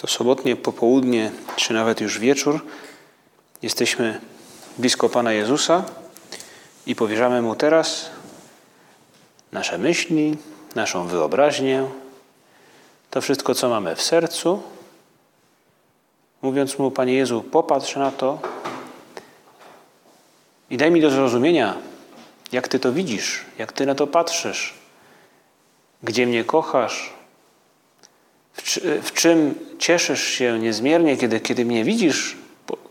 To sobotnie popołudnie, czy nawet już wieczór, jesteśmy blisko Pana Jezusa i powierzamy Mu teraz nasze myśli, naszą wyobraźnię, to wszystko, co mamy w sercu, mówiąc Mu, Panie Jezu, popatrz na to i daj mi do zrozumienia, jak Ty to widzisz, jak Ty na to patrzysz, gdzie mnie kochasz, w, czym cieszysz się niezmiernie, kiedy, kiedy mnie widzisz,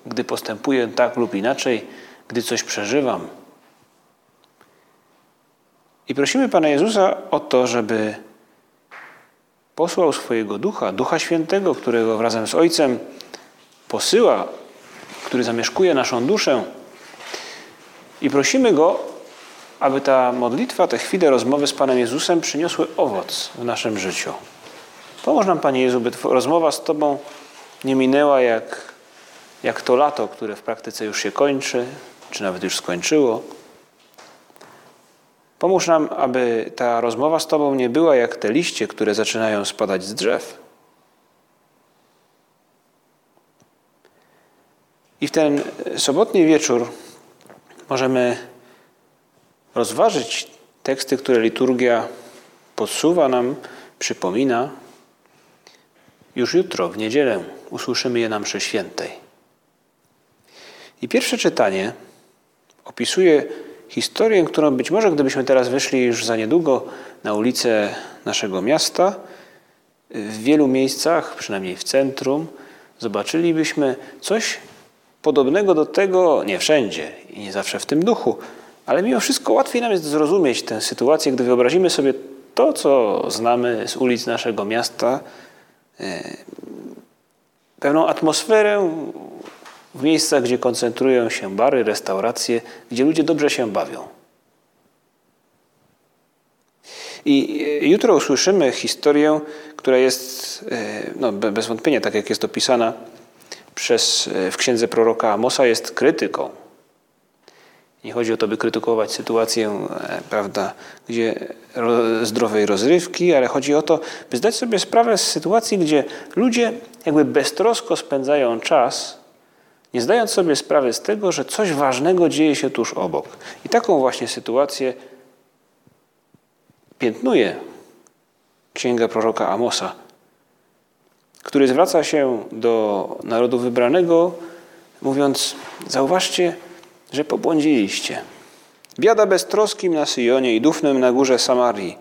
gdy postępuję tak lub inaczej, gdy coś przeżywam. I prosimy Pana Jezusa o to, żeby posłał swojego Ducha, Ducha Świętego, którego razem z Ojcem posyła, który zamieszkuje naszą duszę. I prosimy Go, aby ta modlitwa, te chwile rozmowy z Panem Jezusem przyniosły owoc w naszym życiu. Pomóż nam, Panie Jezu, by rozmowa z Tobą nie minęła jak, jak to lato, które w praktyce już się kończy, czy nawet już skończyło. Pomóż nam, aby ta rozmowa z Tobą nie była jak te liście, które zaczynają spadać z drzew. I w ten sobotni wieczór możemy rozważyć teksty, które liturgia podsuwa nam, przypomina. Już jutro, w niedzielę, usłyszymy je na mszy świętej. I pierwsze czytanie opisuje historię, którą być może gdybyśmy teraz wyszli już za niedługo na ulicę naszego miasta, w wielu miejscach, przynajmniej w centrum, zobaczylibyśmy coś podobnego do tego, nie wszędzie i nie zawsze w tym duchu, ale mimo wszystko łatwiej nam jest zrozumieć tę sytuację, gdy wyobrazimy sobie to, co znamy z ulic naszego miasta, pewną atmosferę w miejscach, gdzie koncentrują się bary, restauracje, gdzie ludzie dobrze się bawią. I jutro usłyszymy historię, która jest e, no, bez wątpienia, tak jak jest opisana przez, e, w księdze proroka Amosa, jest krytyką. Nie chodzi o to, by krytykować sytuację, e, prawda, gdzie zdrowej rozrywki, ale chodzi o to, by zdać sobie sprawę z sytuacji, gdzie ludzie jakby beztrosko spędzają czas nie zdając sobie sprawy z tego, że coś ważnego dzieje się tuż obok. I taką właśnie sytuację piętnuje księga proroka Amosa, który zwraca się do narodu wybranego, mówiąc: Zauważcie, że pobłądziliście. Biada beztroskim na Syjonie i dufnym na górze Samarii.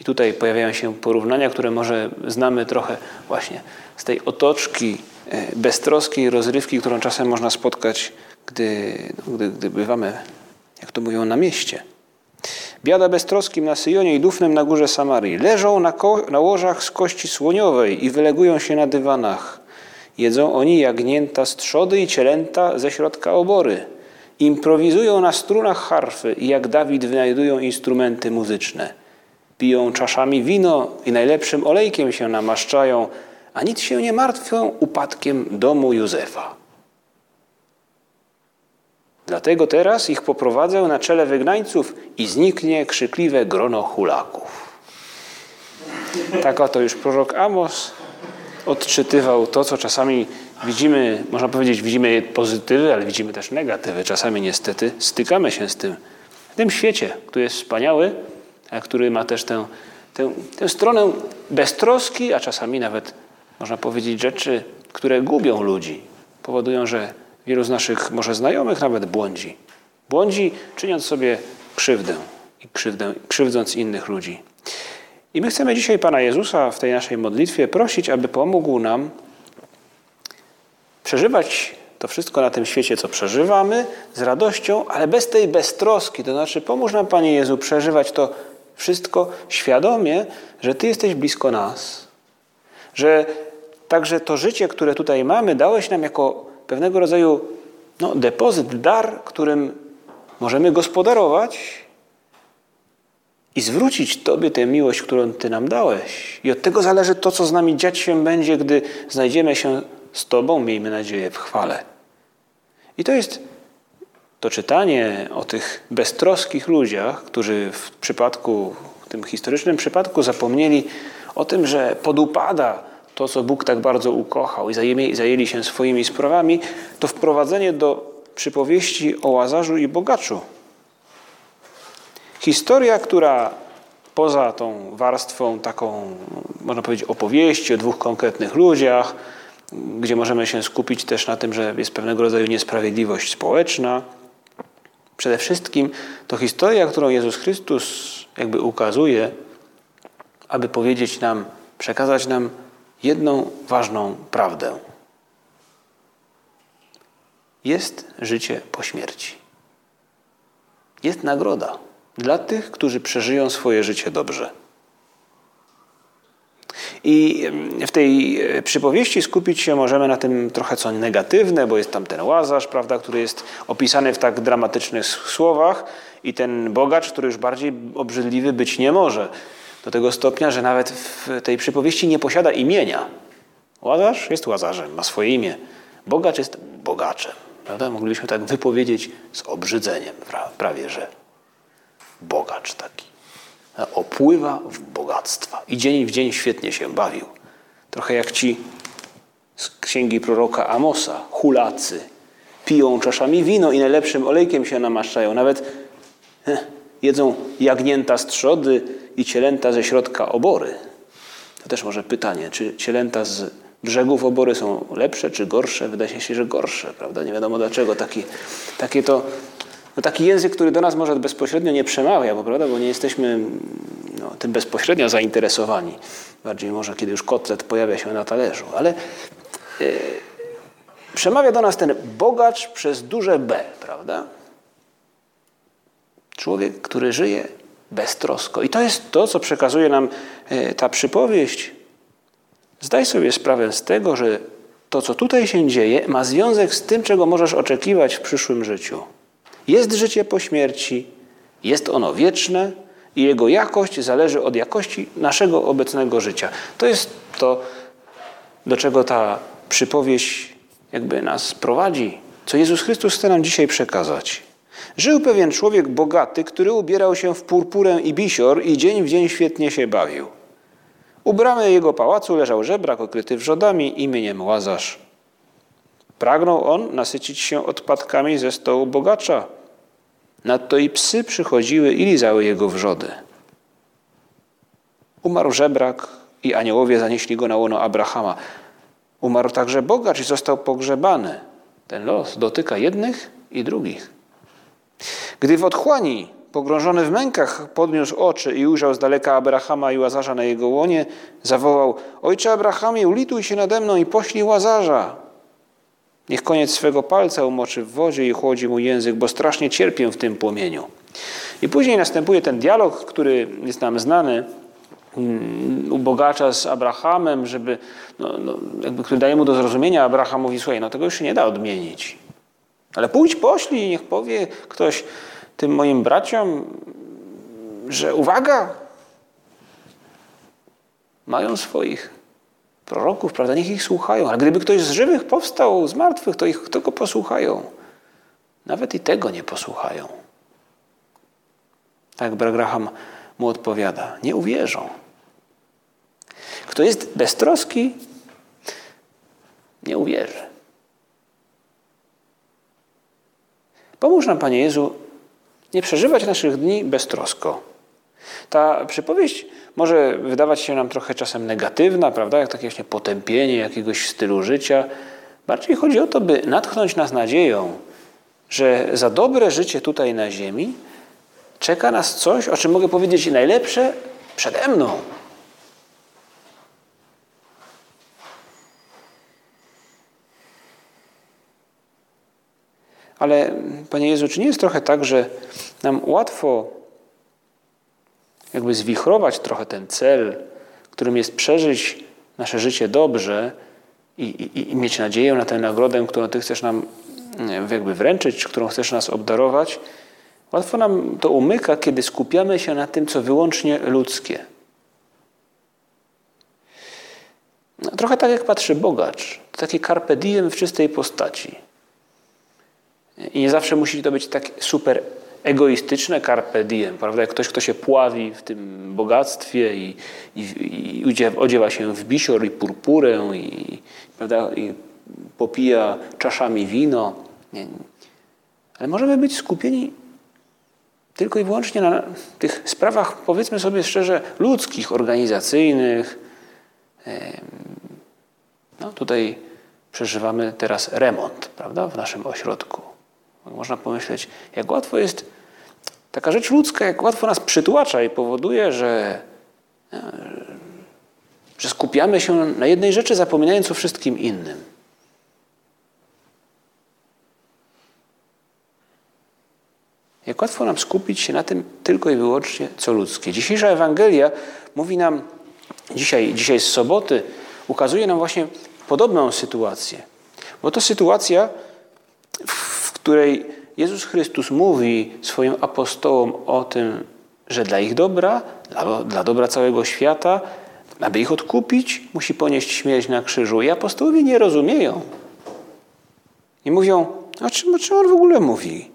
I tutaj pojawiają się porównania, które może znamy trochę właśnie z tej otoczki E, beztroskiej rozrywki, którą czasem można spotkać, gdy, no, gdy, gdy bywamy, jak to mówią, na mieście. Biada beztroskim na Syjonie i dufnym na górze Samarii. Leżą na, na łożach z kości słoniowej i wylegują się na dywanach. Jedzą oni jagnięta z trzody i cielęta ze środka obory. Improwizują na strunach harfy i jak Dawid wynajdują instrumenty muzyczne. Piją czaszami wino i najlepszym olejkiem się namaszczają, a nic się nie martwią upadkiem domu Józefa. Dlatego teraz ich poprowadzę na czele wygnańców i zniknie krzykliwe grono hulaków. Tak oto już prorok Amos odczytywał to, co czasami widzimy, można powiedzieć, widzimy pozytywy, ale widzimy też negatywy. Czasami niestety stykamy się z tym. W tym świecie, który jest wspaniały, a który ma też tę, tę, tę stronę beztroski, a czasami nawet można powiedzieć, rzeczy, które gubią ludzi, powodują, że wielu z naszych może znajomych nawet błądzi. Błądzi, czyniąc sobie krzywdę i krzywdę, krzywdząc innych ludzi. I my chcemy dzisiaj Pana Jezusa w tej naszej modlitwie prosić, aby pomógł nam przeżywać to wszystko na tym świecie, co przeżywamy, z radością, ale bez tej beztroski. To znaczy, pomóż nam, Panie Jezu, przeżywać to wszystko świadomie, że Ty jesteś blisko nas, że także to życie, które tutaj mamy, dałeś nam jako pewnego rodzaju no, depozyt, dar, którym możemy gospodarować i zwrócić Tobie tę miłość, którą Ty nam dałeś. I od tego zależy to, co z nami dziać się będzie, gdy znajdziemy się z Tobą, miejmy nadzieję, w chwale. I to jest to czytanie o tych beztroskich ludziach, którzy w przypadku, w tym historycznym przypadku zapomnieli o tym, że podupada to, co Bóg tak bardzo ukochał i zajęli się swoimi sprawami, to wprowadzenie do przypowieści o Łazarzu i bogaczu. Historia, która poza tą warstwą taką, można powiedzieć, opowieści o dwóch konkretnych ludziach, gdzie możemy się skupić też na tym, że jest pewnego rodzaju niesprawiedliwość społeczna. Przede wszystkim to historia, którą Jezus Chrystus jakby ukazuje, aby powiedzieć nam, przekazać nam jedną ważną prawdę. Jest życie po śmierci. Jest nagroda dla tych, którzy przeżyją swoje życie dobrze. I w tej e, przypowieści skupić się możemy na tym trochę co negatywne, bo jest tam ten łazarz, prawda, który jest opisany w tak dramatycznych słowach i ten bogacz, który już bardziej obrzydliwy być nie może. Do tego stopnia, że nawet w tej przypowieści nie posiada imienia. Łazarz jest łazarzem, ma swoje imię. Bogacz jest bogaczem. Prawda? Moglibyśmy tak wypowiedzieć z obrzydzeniem, prawie że. Bogacz taki. Opływa w bogactwa i dzień w dzień świetnie się bawił. Trochę jak ci z księgi proroka Amosa, hulacy. Piją czaszami wino i najlepszym olejkiem się namaszczają. Nawet jedzą jagnięta z trzody i cielęta ze środka obory. To też może pytanie, czy cielęta z brzegów obory są lepsze czy gorsze? Wydaje się, że gorsze, prawda? Nie wiadomo dlaczego. Taki, takie to, no taki język, który do nas może bezpośrednio nie przemawia, bo, prawda? bo nie jesteśmy no, tym bezpośrednio zainteresowani. Bardziej może, kiedy już kotlet pojawia się na talerzu. Ale yy, przemawia do nas ten bogacz przez duże B, prawda? Człowiek, który żyje beztrosko. I to jest to, co przekazuje nam e, ta przypowieść. Zdaj sobie sprawę z tego, że to, co tutaj się dzieje, ma związek z tym, czego możesz oczekiwać w przyszłym życiu. Jest życie po śmierci, jest ono wieczne i jego jakość zależy od jakości naszego obecnego życia. To jest to, do czego ta przypowieść jakby nas prowadzi, co Jezus Chrystus chce nam dzisiaj przekazać. Żył pewien człowiek bogaty, który ubierał się w purpurę i bisior i dzień w dzień świetnie się bawił. U bramy jego pałacu leżał żebrak okryty wrzodami imieniem Łazarz. Pragnął on nasycić się odpadkami ze stołu bogacza. Nadto i psy przychodziły i lizały jego wrzody. Umarł żebrak i aniołowie zanieśli go na łono Abrahama. Umarł także bogacz i został pogrzebany. Ten los dotyka jednych i drugich. Gdy w otchłani, pogrążony w mękach, podniósł oczy i ujrzał z daleka Abrahama i Łazarza na jego łonie, zawołał: Ojcze Abrahamie, ulituj się nade mną i poślij Łazarza. Niech koniec swego palca umoczy w wodzie i chłodzi mu język, bo strasznie cierpię w tym płomieniu. I później następuje ten dialog, który jest nam znany mm, u bogacza z Abrahamem, żeby, no, no, jakby, który daje mu do zrozumienia, Abraham mówi, słuchaj, no tego już się nie da odmienić. Ale pójdź, poślij i niech powie ktoś tym moim braciom, że uwaga, mają swoich proroków, prawda? Niech ich słuchają. Ale gdyby ktoś z żywych powstał, z martwych, to ich tylko posłuchają. Nawet i tego nie posłuchają. Tak Bragraham mu odpowiada. Nie uwierzą. Kto jest beztroski, nie uwierzy. Pomóż nam, Panie Jezu, nie przeżywać naszych dni beztrosko. Ta przypowieść może wydawać się nam trochę czasem negatywna, prawda? Jak takie właśnie potępienie jakiegoś stylu życia. Bardziej chodzi o to, by natchnąć nas nadzieją, że za dobre życie tutaj na ziemi czeka nas coś, o czym mogę powiedzieć najlepsze przede mną. Ale Panie Jezu, czy nie jest trochę tak, że nam łatwo jakby zwichrować trochę ten cel, którym jest przeżyć nasze życie dobrze i, i, i mieć nadzieję na tę nagrodę, którą Ty chcesz nam jakby wręczyć, czy którą chcesz nas obdarować, łatwo nam to umyka, kiedy skupiamy się na tym, co wyłącznie ludzkie. No, trochę tak jak patrzy bogacz. To taki carpe diem w czystej postaci. I nie zawsze musi to być tak super egoistyczne carpe diem, prawda? Jak ktoś, kto się pławi w tym bogactwie i, i, i odziewa się w bisior i purpurę i, prawda? i popija czaszami wino. Nie. Ale możemy być skupieni tylko i wyłącznie na tych sprawach, powiedzmy sobie szczerze, ludzkich, organizacyjnych. No, tutaj przeżywamy teraz remont, prawda, w naszym ośrodku. Można pomyśleć, jak łatwo jest taka rzecz ludzka, jak łatwo nas przytłacza i powoduje, że, e, że skupiamy się na jednej rzeczy, zapominając o wszystkim innym. Jak łatwo nam skupić się na tym tylko i wyłącznie, co ludzkie. Dzisiejsza Ewangelia mówi nam, dzisiaj, dzisiaj z soboty, ukazuje nam właśnie podobną sytuację. Bo to sytuacja, w której Jezus Chrystus mówi swoim apostołom o tym, że dla ich dobra, dla, dla dobra całego świata, aby ich odkupić, musi ponieść śmierć na krzyżu. I apostołowie nie rozumieją. I mówią, o czym, o czym on w ogóle mówi?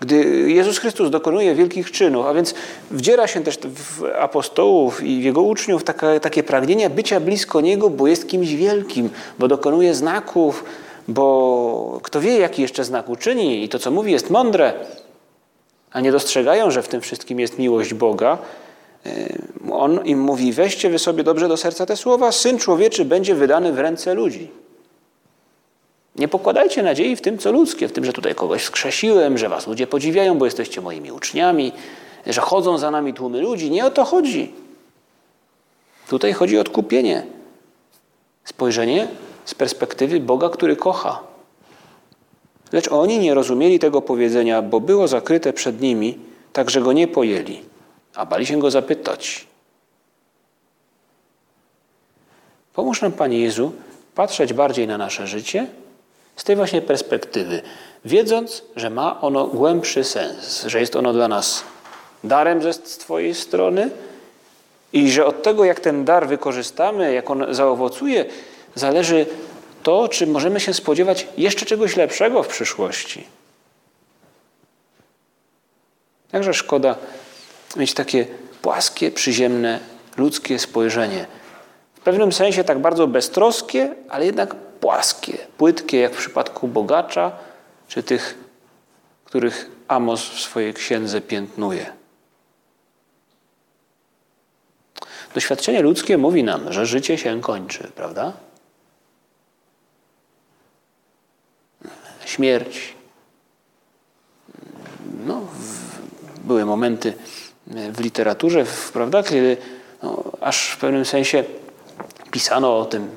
Gdy Jezus Chrystus dokonuje wielkich czynów, a więc wdziera się też w apostołów i w jego uczniów takie pragnienie bycia blisko Niego, bo jest kimś wielkim, bo dokonuje znaków, bo kto wie, jaki jeszcze znak uczyni i to, co mówi, jest mądre, a nie dostrzegają, że w tym wszystkim jest miłość Boga. On im mówi, weźcie wy sobie dobrze do serca te słowa, Syn Człowieczy będzie wydany w ręce ludzi. Nie pokładajcie nadziei w tym, co ludzkie, w tym, że tutaj kogoś skrzesiłem, że was ludzie podziwiają, bo jesteście moimi uczniami, że chodzą za nami tłumy ludzi. Nie o to chodzi. Tutaj chodzi o odkupienie. Spojrzenie z perspektywy Boga, który kocha. Lecz oni nie rozumieli tego powiedzenia, bo było zakryte przed nimi, tak że go nie pojęli, a bali się go zapytać. Pomóż nam, Panie Jezu, patrzeć bardziej na nasze życie z tej właśnie perspektywy, wiedząc, że ma ono głębszy sens, że jest ono dla nas darem ze z Twojej strony i że od tego, jak ten dar wykorzystamy, jak on zaowocuje, zależy to, czy możemy się spodziewać jeszcze czegoś lepszego w przyszłości. Także szkoda mieć takie płaskie, przyziemne, ludzkie spojrzenie. W pewnym sensie tak bardzo beztroskie, ale jednak płaskie, płytkie, jak w przypadku bogacza, czy tych, których Amos w swojej księdze piętnuje. Doświadczenie ludzkie mówi nam, że życie się kończy, prawda? Śmierć. No, były momenty w literaturze, prawda, kiedy no, aż w pewnym sensie pisano o tym.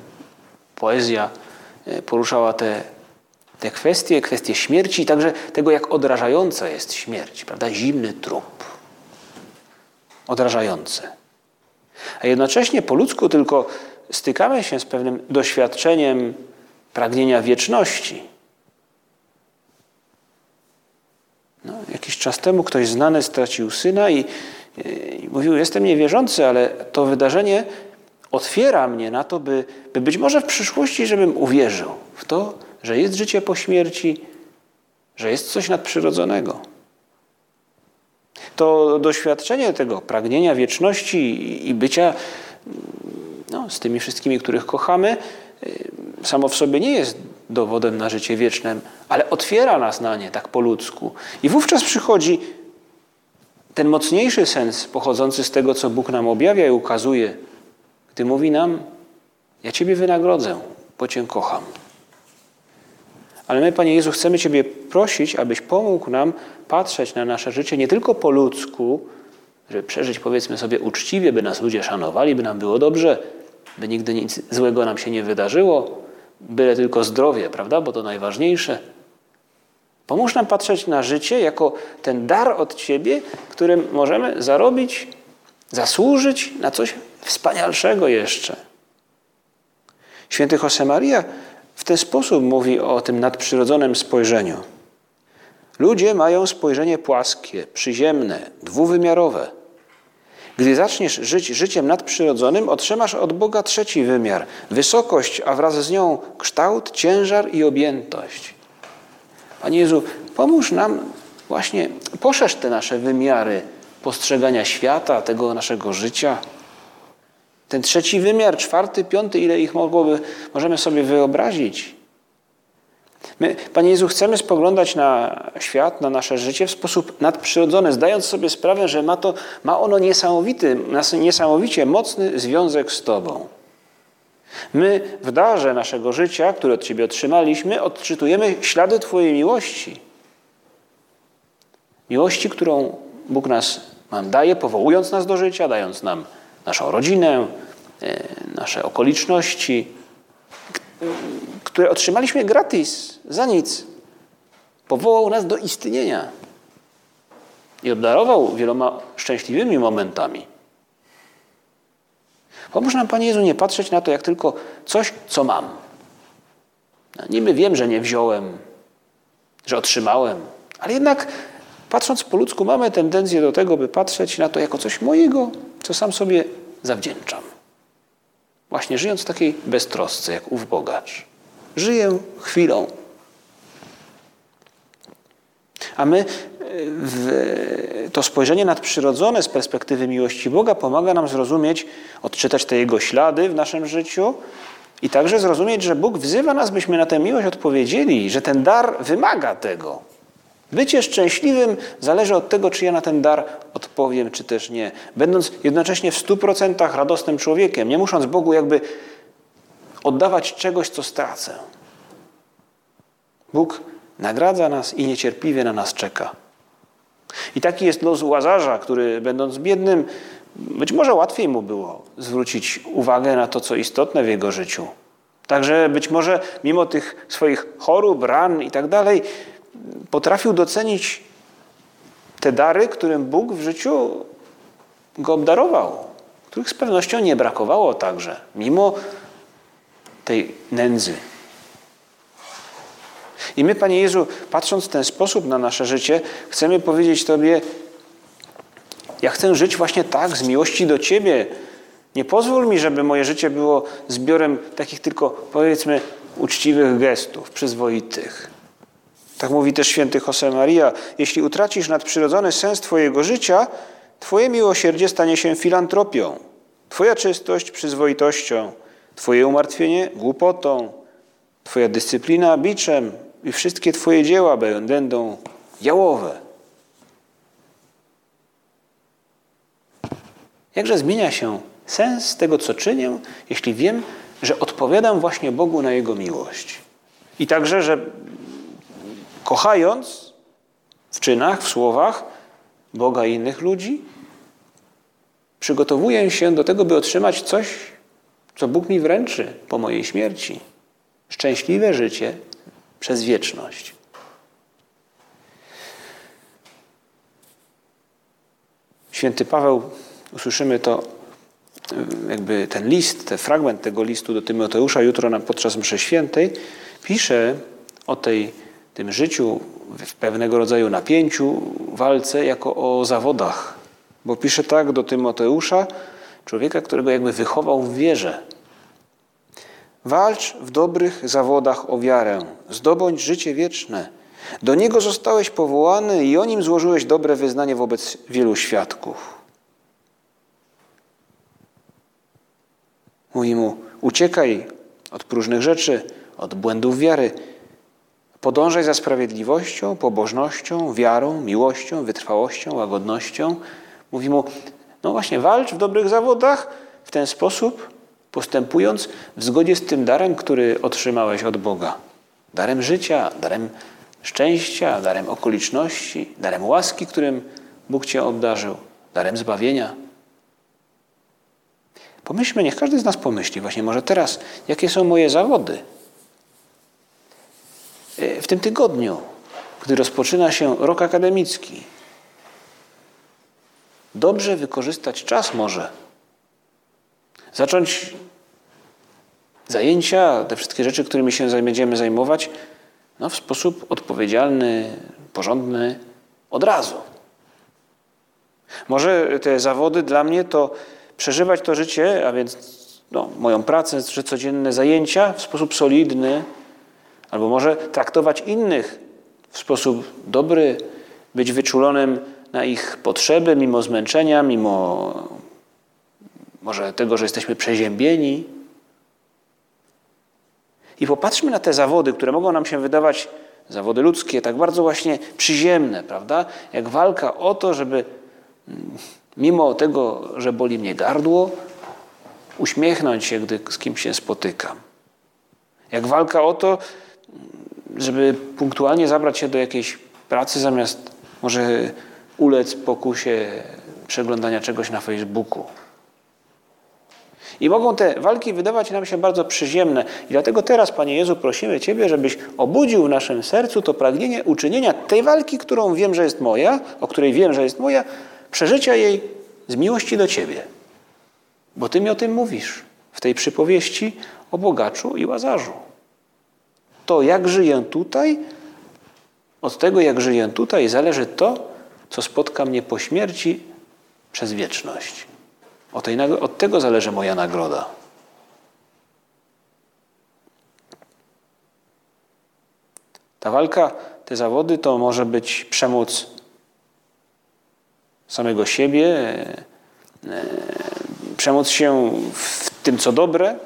Poezja E, poruszała te, te kwestie, kwestie śmierci i także tego, jak odrażająca jest śmierć, prawda? Zimny trup. Odrażające. A jednocześnie po ludzku tylko stykamy się z pewnym doświadczeniem pragnienia wieczności. No, jakiś czas temu ktoś znany stracił syna i, i mówił: Jestem niewierzący, ale to wydarzenie otwiera mnie na to, by, by być może w przyszłości, żebym uwierzył w to, że jest życie po śmierci, że jest coś nadprzyrodzonego. To doświadczenie tego pragnienia wieczności i bycia no, z tymi wszystkimi, których kochamy, y, samo w sobie nie jest dowodem na życie wieczne, ale otwiera nas na nie tak po ludzku. I wówczas przychodzi ten mocniejszy sens pochodzący z tego, co Bóg nam objawia i ukazuje gdy mówi nam: Ja Ciebie wynagrodzę, bo Cię kocham. Ale my, Panie Jezu, chcemy Ciebie prosić, abyś pomógł nam patrzeć na nasze życie nie tylko po ludzku, żeby przeżyć, powiedzmy sobie, uczciwie, by nas ludzie szanowali, by nam było dobrze, by nigdy nic złego nam się nie wydarzyło, byle tylko zdrowie, prawda? Bo to najważniejsze. Pomóż nam patrzeć na życie jako ten dar od Ciebie, którym możemy zarobić, zasłużyć na coś wspanialszego jeszcze. Święty Josemaria w ten sposób mówi o tym nadprzyrodzonym spojrzeniu. Ludzie mają spojrzenie płaskie, przyziemne, dwuwymiarowe. Gdy zaczniesz żyć życiem nadprzyrodzonym, otrzymasz od Boga trzeci wymiar wysokość, a wraz z nią kształt, ciężar i objętość. Panie Jezu, pomóż nam właśnie poszerz te nasze wymiary postrzegania świata, tego naszego życia. Ten trzeci wymiar, czwarty, piąty, ile ich mogłoby, możemy sobie wyobrazić. My, Panie Jezu, chcemy spoglądać na świat, na nasze życie w sposób nadprzyrodzony, zdając sobie sprawę, że ma, to, ma ono niesamowity, niesamowicie mocny związek z Tobą. My w darze naszego życia, które od Ciebie otrzymaliśmy, odczytujemy ślady Twojej miłości. Miłości, którą Bóg nas nam daje, powołując nas do życia, dając nam naszą rodzinę, e, nasze okoliczności, które otrzymaliśmy gratis, za nic. Powołał nas do istnienia i obdarował wieloma szczęśliwymi momentami. Pomóż nam, Panie Jezu, nie patrzeć na to jak tylko coś, co mam. No, niby wiem, że nie wziąłem, że otrzymałem, ale jednak patrząc po ludzku mamy tendencję do tego, by patrzeć na to jako coś mojego, co sam sobie zawdzięczam. Właśnie żyjąc w takiej beztrosce, jak ów bogacz. Żyję chwilą. A my to spojrzenie nadprzyrodzone z perspektywy miłości Boga pomaga nam zrozumieć, odczytać te Jego ślady w naszym życiu i także zrozumieć, że Bóg wzywa nas, byśmy na tę miłość odpowiedzieli, że ten dar wymaga tego. Bycie szczęśliwym zależy od tego, czy ja na ten dar odpowiem, czy też nie. Będąc jednocześnie w stu procentach radosnym człowiekiem, nie musząc Bogu jakby oddawać czegoś, co stracę. Bóg nagradza nas i niecierpliwie na nas czeka. I taki jest los Łazarza, który będąc biednym, być może łatwiej mu było zwrócić uwagę na to, co istotne w jego życiu. Także być może mimo tych swoich chorób, ran i tak dalej, potrafił docenić te dary, którym Bóg w życiu go obdarował, których z pewnością nie brakowało także, mimo tej nędzy. I my, Panie Jezu, patrząc w ten sposób na nasze życie, chcemy powiedzieć Tobie, ja chcę żyć właśnie tak, z miłości do Ciebie. Nie pozwól mi, żeby moje życie było zbiorem takich tylko, powiedzmy, uczciwych gestów, przyzwoitych. Tak mówi też święty Josemaria. Jeśli utracisz nadprzyrodzony sens Twojego życia, Twoje miłosierdzie stanie się filantropią, Twoja czystość przyzwoitością, Twoje umartwienie głupotą, Twoja dyscyplina biczem i wszystkie Twoje dzieła będą jałowe. Jakże zmienia się sens tego, co czynię, jeśli wiem, że odpowiadam właśnie Bogu na Jego miłość. I także, że kochając w czynach, w słowach Boga i innych ludzi, przygotowuję się do tego, by otrzymać coś, co Bóg mi wręczy po mojej śmierci. Szczęśliwe życie przez wieczność. Święty Paweł, usłyszymy to, jakby ten list, ten fragment tego listu do Tymoteusza jutro nam podczas mszy świętej, pisze o tej, tym życiu w pewnego rodzaju napięciu, walce jako o zawodach. Bo pisze tak do Tymoteusza, człowieka, którego jakby wychował w wierze. Walcz w dobrych zawodach o wiarę, zdobądź życie wieczne. Do niego zostałeś powołany i o nim złożyłeś dobre wyznanie wobec wielu świadków. Mówi mu: uciekaj od próżnych rzeczy, od błędów wiary. Podążaj za sprawiedliwością, pobożnością, wiarą, miłością, wytrwałością, łagodnością. Mówi mu: no właśnie, walcz w dobrych zawodach w ten sposób, postępując w zgodzie z tym darem, który otrzymałeś od Boga. Darem życia, darem szczęścia, darem okoliczności, darem łaski, którym Bóg Cię obdarzył, darem zbawienia. Pomyślmy, niech każdy z nas pomyśli właśnie może teraz, jakie są moje zawody. E, w tym tygodniu, gdy rozpoczyna się rok akademicki, dobrze wykorzystać czas może. Zacząć zajęcia, te wszystkie rzeczy, którymi się będziemy zajmować, no, w sposób odpowiedzialny, porządny, od razu. Może te zawody dla mnie to przeżywać to życie, a więc no, moją pracę, czy codzienne zajęcia w sposób solidny, albo może traktować innych w sposób dobry, być wyczulonym na ich potrzeby, mimo zmęczenia, mimo może tego, że jesteśmy przeziębieni. I popatrzmy na te zawody, które mogą nam się wydawać, zawody ludzkie, tak bardzo właśnie przyziemne, prawda? Jak walka o to, żeby mm, mimo tego, że boli mnie gardło, uśmiechnąć się, gdy z kimś się spotykam. Jak walka o to, żeby punktualnie zabrać się do jakiejś pracy, zamiast może ulec pokusie przeglądania czegoś na Facebooku. I mogą te walki wydawać nam się bardzo przyziemne. I dlatego teraz, Panie Jezu, prosimy Ciebie, żebyś obudził w naszym sercu to pragnienie uczynienia tej walki, którą wiem, że jest moja, o której wiem, że jest moja, przeżycia jej z miłości do Ciebie. Bo Ty mi o tym mówisz w tej przypowieści o bogaczu i łazarzu. To, jak żyję tutaj, od tego, jak żyję tutaj, zależy to, co spotka mnie po śmierci przez wieczność. Od, tej, od tego zależy moja nagroda. Ta walka, te zawody to może być przemoc samego siebie, e, przemoc się w tym, co dobre.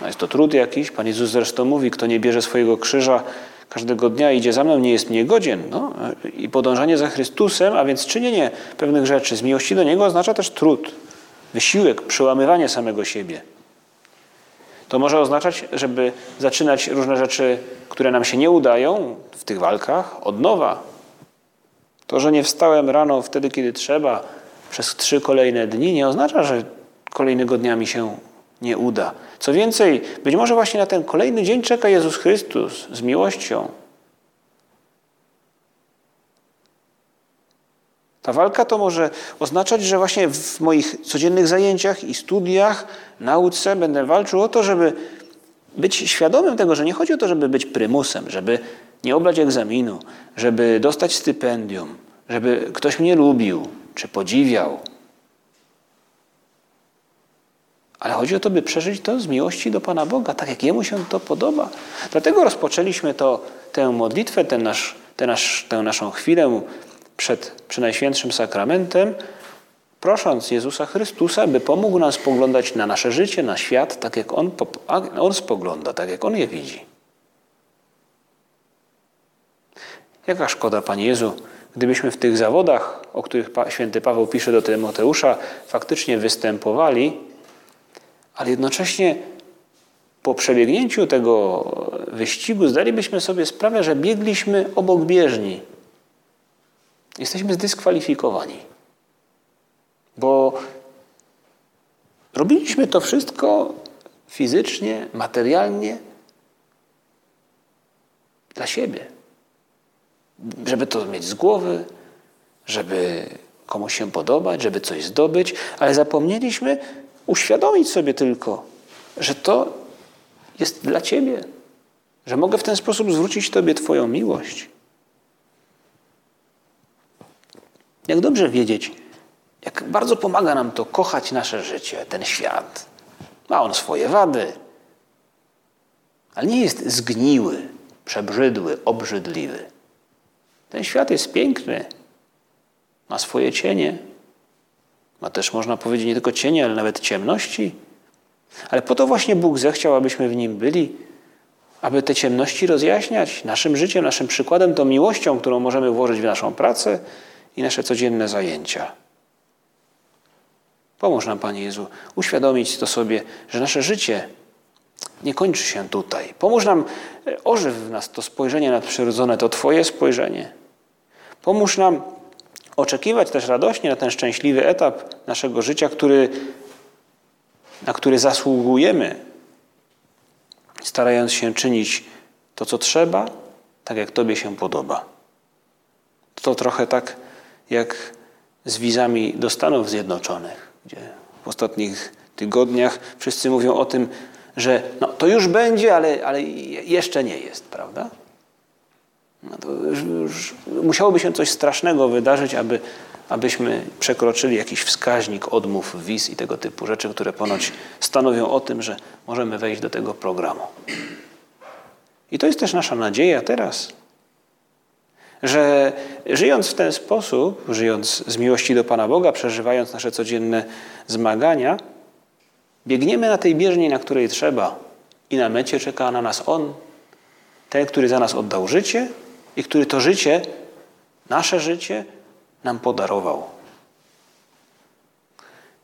No jest to trud jakiś. Pan Jezus zresztą mówi, kto nie bierze swojego krzyża każdego dnia idzie za mną, nie jest mnie godzien. No, I podążanie za Chrystusem, a więc czynienie pewnych rzeczy z miłości do Niego oznacza też trud, wysiłek, przełamywanie samego siebie. To może oznaczać, żeby zaczynać różne rzeczy, które nam się nie udają w tych walkach, od nowa. To, że nie wstałem rano wtedy, kiedy trzeba, przez trzy kolejne dni, nie oznacza, że kolejnego dnia mi się nie uda. Co więcej, być może właśnie na ten kolejny dzień czeka Jezus Chrystus z miłością. Ta walka to może oznaczać, że właśnie w moich codziennych zajęciach i studiach, nauce będę walczył o to, żeby być świadomym tego, że nie chodzi o to, żeby być prymusem, żeby nie oblać egzaminu, żeby dostać stypendium, żeby ktoś mnie lubił czy podziwiał, Ale chodzi o to, by przeżyć to z miłości do Pana Boga, tak jak Jemu się to podoba. Dlatego rozpoczęliśmy to, tę modlitwę, ten nasz, ten nasz, tę naszą chwilę przed Najświętszym Sakramentem, prosząc Jezusa Chrystusa, by pomógł nam spoglądać na nasze życie, na świat, tak jak On, on spogląda, tak jak On je widzi. Jaka szkoda, Panie Jezu, gdybyśmy w tych zawodach, o których święty Paweł pisze do Tymoteusza, faktycznie występowali, ale jednocześnie po przebiegnięciu tego wyścigu zdalibyśmy sobie sprawę, że biegliśmy obok bieżni. Jesteśmy zdyskwalifikowani. Bo robiliśmy to wszystko fizycznie, materialnie dla siebie. Żeby to mieć z głowy, żeby komuś się podobać, żeby coś zdobyć, ale zapomnieliśmy, uświadomić sobie tylko, że to jest dla Ciebie, że mogę w ten sposób zwrócić Tobie Twoją miłość. Jak dobrze wiedzieć, jak bardzo pomaga nam to kochać nasze życie, ten świat. Ma on swoje wady, ale nie jest zgniły, przebrzydły, obrzydliwy. Ten świat jest piękny, ma swoje cienie, ma też, można powiedzieć, nie tylko cienie, ale nawet ciemności. Ale po to właśnie Bóg zechciał, abyśmy w nim byli, aby te ciemności rozjaśniać naszym życiem, naszym przykładem, tą miłością, którą możemy włożyć w naszą pracę i nasze codzienne zajęcia. Pomóż nam, Panie Jezu, uświadomić to sobie, że nasze życie nie kończy się tutaj. Pomóż nam, e, ożyw w nas to spojrzenie nadprzyrodzone, to Twoje spojrzenie. Pomóż nam oczekiwać też radośnie na ten szczęśliwy etap naszego życia, który, na który zasługujemy, starając się czynić to, co trzeba, tak jak Tobie się podoba. To trochę tak jak z wizami do Stanów Zjednoczonych, gdzie w ostatnich tygodniach wszyscy mówią o tym, że no, to już będzie, ale, ale jeszcze nie jest, prawda? No to już, już musiałoby się coś strasznego wydarzyć, aby, abyśmy przekroczyli jakiś wskaźnik odmów wiz i tego typu rzeczy, które ponoć stanowią o tym, że możemy wejść do tego programu. I to jest też nasza nadzieja teraz, że żyjąc w ten sposób, żyjąc z miłości do Pana Boga, przeżywając nasze codzienne zmagania, biegniemy na tej bieżni, na której trzeba i na mecie czeka na nas On, ten, który za nas oddał życie i który to życie, nasze życie, nam podarował.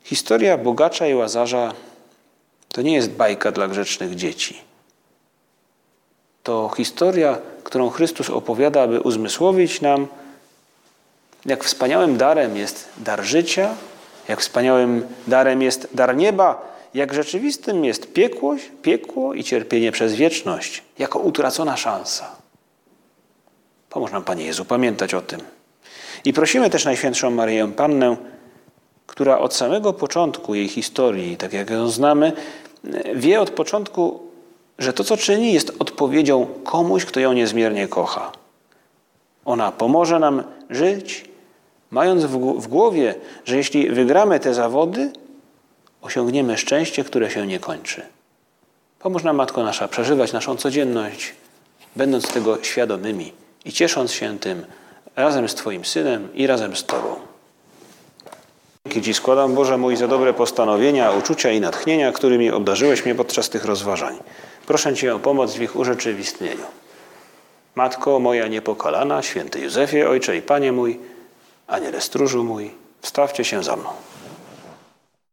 Historia bogacza i łazarza to nie jest bajka dla grzecznych dzieci. To historia, którą Chrystus opowiada, aby uzmysłowić nam, jak wspaniałym darem jest dar życia, jak wspaniałym darem jest dar nieba, jak rzeczywistym jest piekło, piekło i cierpienie przez wieczność, jako utracona szansa. Pomóż nam, Panie Jezu, pamiętać o tym. I prosimy też Najświętszą Maryję Pannę, która od samego początku jej historii, tak jak ją znamy, wie od początku, że to, co czyni, jest odpowiedzią komuś, kto ją niezmiernie kocha. Ona pomoże nam żyć, mając w głowie, że jeśli wygramy te zawody, osiągniemy szczęście, które się nie kończy. Pomóż nam, Matko Nasza, przeżywać naszą codzienność, będąc tego świadomymi i ciesząc się tym razem z Twoim Synem i razem z Tobą. Dzięki Ci składam, Boże mój, za dobre postanowienia, uczucia i natchnienia, którymi obdarzyłeś mnie podczas tych rozważań. Proszę Cię o pomoc w ich urzeczywistnieniu. Matko moja niepokalana, święty Józefie, Ojcze i Panie mój, Aniele stróżu mój, wstawcie się za mną.